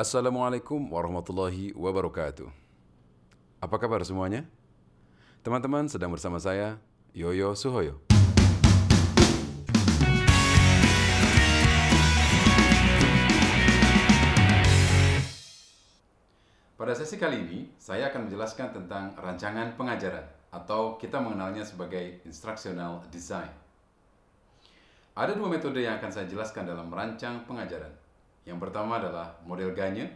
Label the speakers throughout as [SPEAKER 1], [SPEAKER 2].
[SPEAKER 1] Assalamualaikum warahmatullahi wabarakatuh. Apa kabar semuanya? Teman-teman sedang bersama saya, Yoyo Suhoyo. Pada sesi kali ini, saya akan menjelaskan tentang rancangan pengajaran atau kita mengenalnya sebagai instructional design. Ada dua metode yang akan saya jelaskan dalam merancang pengajaran. Yang pertama adalah model Gagne,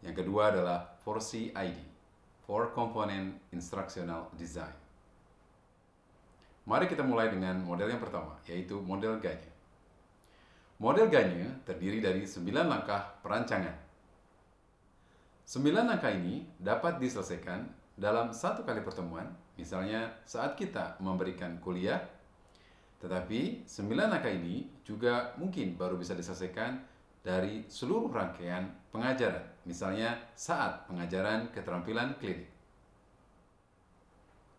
[SPEAKER 1] yang kedua adalah 4CID, 4 Component Instructional Design. Mari kita mulai dengan model yang pertama, yaitu model Gagne. Model Gagne terdiri dari 9 langkah perancangan. Sembilan langkah ini dapat diselesaikan dalam satu kali pertemuan, misalnya saat kita memberikan kuliah, tetapi sembilan langkah ini juga mungkin baru bisa diselesaikan dari seluruh rangkaian pengajaran, misalnya saat pengajaran keterampilan klinik.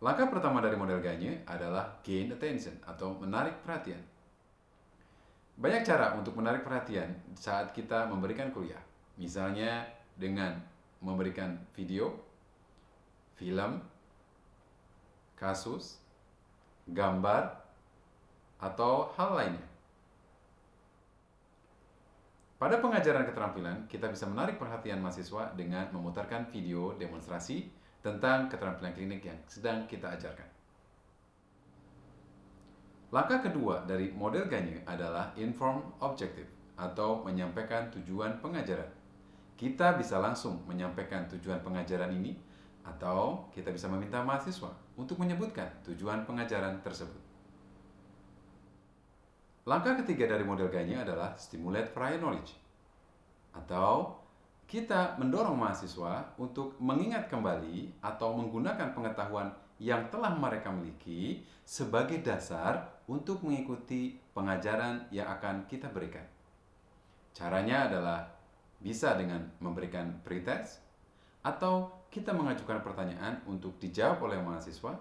[SPEAKER 1] Langkah pertama dari model Gagne adalah gain attention atau menarik perhatian. Banyak cara untuk menarik perhatian saat kita memberikan kuliah, misalnya dengan memberikan video, film, kasus, gambar, atau hal lainnya. Pada pengajaran keterampilan, kita bisa menarik perhatian mahasiswa dengan memutarkan video demonstrasi tentang keterampilan klinik yang sedang kita ajarkan. Langkah kedua dari model Gagne adalah inform objective atau menyampaikan tujuan pengajaran kita bisa langsung menyampaikan tujuan pengajaran ini atau kita bisa meminta mahasiswa untuk menyebutkan tujuan pengajaran tersebut. Langkah ketiga dari model Gagne adalah stimulate prior knowledge atau kita mendorong mahasiswa untuk mengingat kembali atau menggunakan pengetahuan yang telah mereka miliki sebagai dasar untuk mengikuti pengajaran yang akan kita berikan. Caranya adalah bisa dengan memberikan pretest atau kita mengajukan pertanyaan untuk dijawab oleh mahasiswa,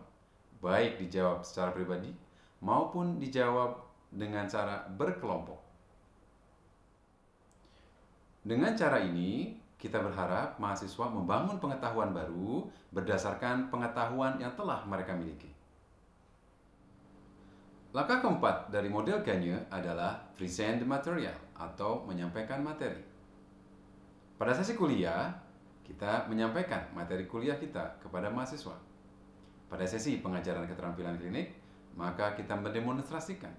[SPEAKER 1] baik dijawab secara pribadi maupun dijawab dengan cara berkelompok. Dengan cara ini, kita berharap mahasiswa membangun pengetahuan baru berdasarkan pengetahuan yang telah mereka miliki. Langkah keempat dari model Gagne adalah present material atau menyampaikan materi. Pada sesi kuliah, kita menyampaikan materi kuliah kita kepada mahasiswa. Pada sesi pengajaran keterampilan klinik, maka kita mendemonstrasikan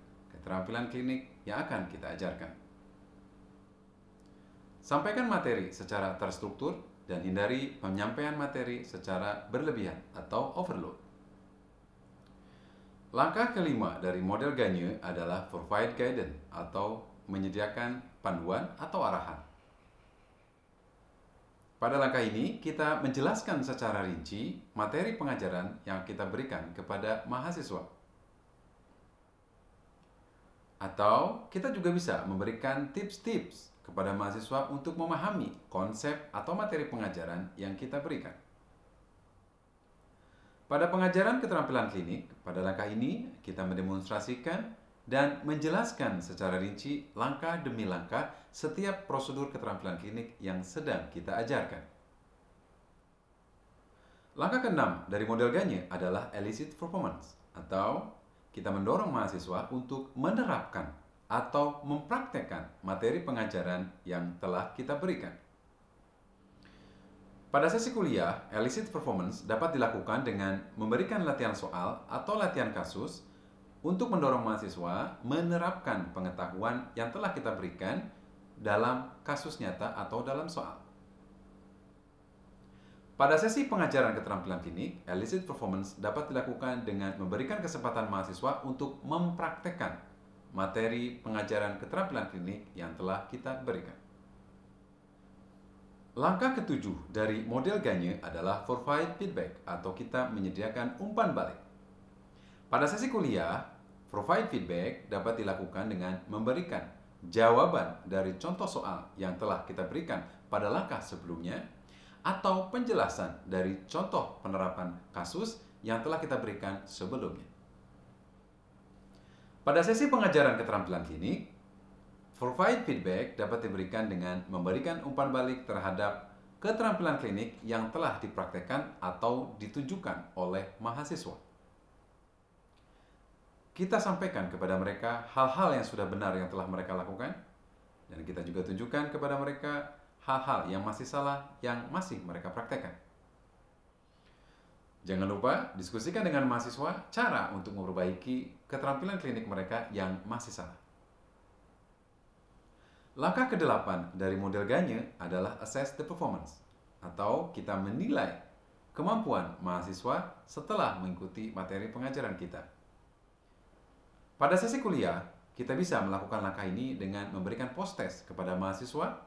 [SPEAKER 1] keterampilan klinik yang akan kita ajarkan. Sampaikan materi secara terstruktur dan hindari penyampaian materi secara berlebihan atau overload. Langkah kelima dari model Gagne adalah provide guidance atau menyediakan panduan atau arahan. Pada langkah ini, kita menjelaskan secara rinci materi pengajaran yang kita berikan kepada mahasiswa. Atau kita juga bisa memberikan tips-tips kepada mahasiswa untuk memahami konsep atau materi pengajaran yang kita berikan. Pada pengajaran keterampilan klinik, pada langkah ini kita mendemonstrasikan dan menjelaskan secara rinci langkah demi langkah setiap prosedur keterampilan klinik yang sedang kita ajarkan. Langkah keenam dari model Gagne adalah elicit performance atau kita mendorong mahasiswa untuk menerapkan atau mempraktekkan materi pengajaran yang telah kita berikan. Pada sesi kuliah, elicit performance dapat dilakukan dengan memberikan latihan soal atau latihan kasus untuk mendorong mahasiswa menerapkan pengetahuan yang telah kita berikan dalam kasus nyata atau dalam soal. Pada sesi pengajaran keterampilan klinik, elicit performance dapat dilakukan dengan memberikan kesempatan mahasiswa untuk mempraktekkan materi pengajaran keterampilan klinik yang telah kita berikan. Langkah ketujuh dari model Gagne adalah provide feedback atau kita menyediakan umpan balik. Pada sesi kuliah, Provide feedback dapat dilakukan dengan memberikan jawaban dari contoh soal yang telah kita berikan pada langkah sebelumnya atau penjelasan dari contoh penerapan kasus yang telah kita berikan sebelumnya. Pada sesi pengajaran keterampilan klinik, Provide feedback dapat diberikan dengan memberikan umpan balik terhadap keterampilan klinik yang telah dipraktekkan atau ditunjukkan oleh mahasiswa. Kita sampaikan kepada mereka hal-hal yang sudah benar yang telah mereka lakukan, dan kita juga tunjukkan kepada mereka hal-hal yang masih salah yang masih mereka praktekkan. Jangan lupa diskusikan dengan mahasiswa cara untuk memperbaiki keterampilan klinik mereka yang masih salah. Langkah ke-8 dari model Ganye adalah assess the performance atau kita menilai kemampuan mahasiswa setelah mengikuti materi pengajaran kita. Pada sesi kuliah, kita bisa melakukan langkah ini dengan memberikan post-test kepada mahasiswa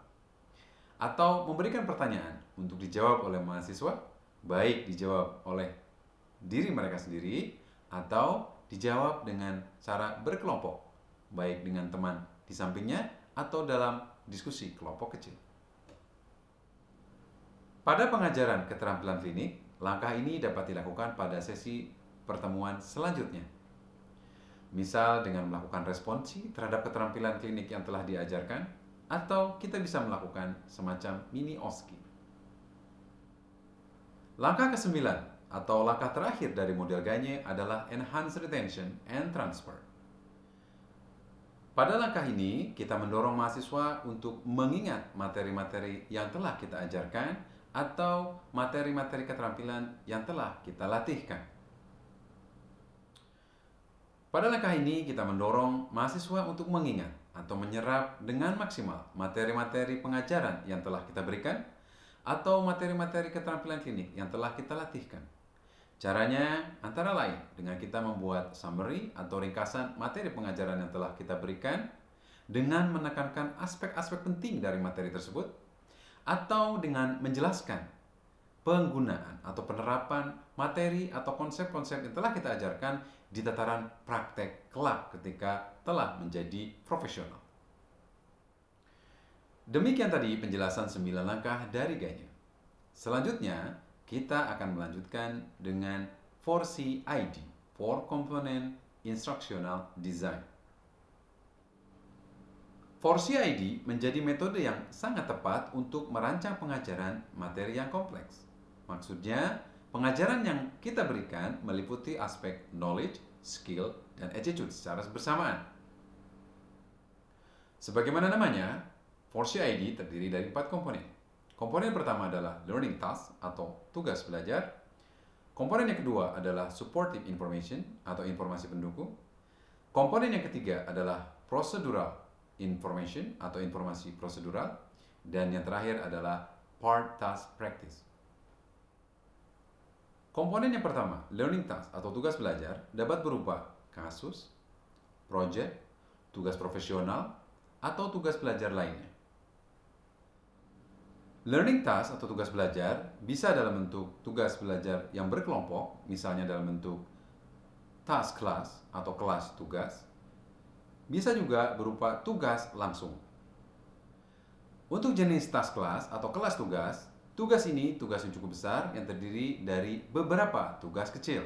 [SPEAKER 1] atau memberikan pertanyaan untuk dijawab oleh mahasiswa, baik dijawab oleh diri mereka sendiri atau dijawab dengan cara berkelompok, baik dengan teman di sampingnya atau dalam diskusi kelompok kecil. Pada pengajaran keterampilan klinik, langkah ini dapat dilakukan pada sesi pertemuan selanjutnya. Misal dengan melakukan responsi terhadap keterampilan klinik yang telah diajarkan, atau kita bisa melakukan semacam mini OSCE. Langkah ke-9 atau langkah terakhir dari model Gagne adalah Enhanced Retention and Transfer. Pada langkah ini, kita mendorong mahasiswa untuk mengingat materi-materi yang telah kita ajarkan atau materi-materi keterampilan yang telah kita latihkan. Pada langkah ini, kita mendorong mahasiswa untuk mengingat atau menyerap dengan maksimal materi-materi pengajaran yang telah kita berikan atau materi-materi keterampilan klinik yang telah kita latihkan. Caranya antara lain dengan kita membuat summary atau ringkasan materi pengajaran yang telah kita berikan dengan menekankan aspek-aspek penting dari materi tersebut atau dengan menjelaskan penggunaan atau penerapan materi atau konsep-konsep yang telah kita ajarkan di tataran praktek kelak ketika telah menjadi profesional. Demikian tadi penjelasan 9 langkah dari Ganya. Selanjutnya, kita akan melanjutkan dengan 4C ID, 4 Component Instructional Design. 4C ID menjadi metode yang sangat tepat untuk merancang pengajaran materi yang kompleks. Maksudnya, pengajaran yang kita berikan meliputi aspek knowledge, skill, dan attitude secara bersamaan. Sebagaimana namanya, 4C ID terdiri dari empat komponen, Komponen pertama adalah learning task atau tugas belajar. Komponen yang kedua adalah supportive information atau informasi pendukung. Komponen yang ketiga adalah procedural information atau informasi prosedural. Dan yang terakhir adalah part task practice. Komponen yang pertama, learning task atau tugas belajar dapat berupa kasus, project, tugas profesional, atau tugas belajar lainnya. Learning task atau tugas belajar bisa dalam bentuk tugas belajar yang berkelompok, misalnya dalam bentuk task class atau kelas tugas. Bisa juga berupa tugas langsung. Untuk jenis task class atau kelas tugas, tugas ini tugas yang cukup besar yang terdiri dari beberapa tugas kecil.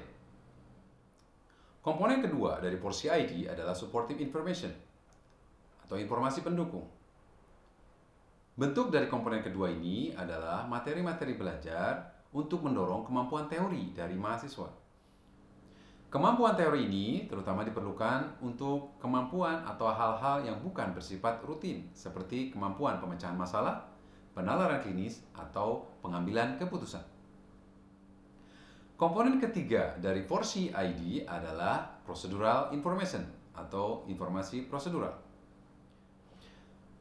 [SPEAKER 1] Komponen kedua dari porsi ID adalah supportive information atau informasi pendukung. Bentuk dari komponen kedua ini adalah materi-materi belajar untuk mendorong kemampuan teori dari mahasiswa. Kemampuan teori ini terutama diperlukan untuk kemampuan atau hal-hal yang bukan bersifat rutin, seperti kemampuan pemecahan masalah, penalaran klinis, atau pengambilan keputusan. Komponen ketiga dari porsi ID adalah procedural information atau informasi prosedural.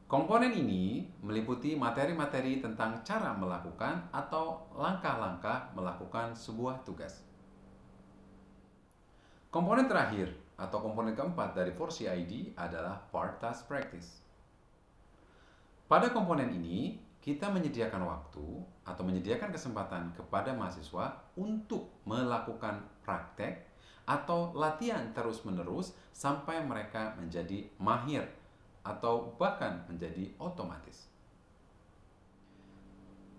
[SPEAKER 1] Komponen ini meliputi materi-materi tentang cara melakukan atau langkah-langkah melakukan sebuah tugas. Komponen terakhir atau komponen keempat dari porsi ID adalah part task practice. Pada komponen ini, kita menyediakan waktu atau menyediakan kesempatan kepada mahasiswa untuk melakukan praktek atau latihan terus-menerus sampai mereka menjadi mahir atau bahkan menjadi otomatis.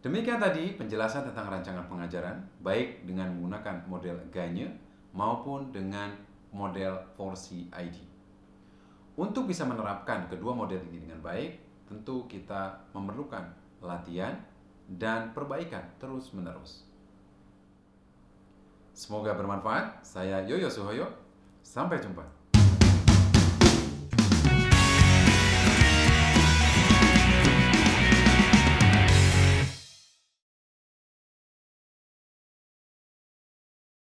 [SPEAKER 1] Demikian tadi penjelasan tentang rancangan pengajaran, baik dengan menggunakan model Gagne maupun dengan model 4C ID. Untuk bisa menerapkan kedua model ini dengan baik, tentu kita memerlukan latihan dan perbaikan terus-menerus. Semoga bermanfaat. Saya Yoyo Suhoyo. Sampai jumpa.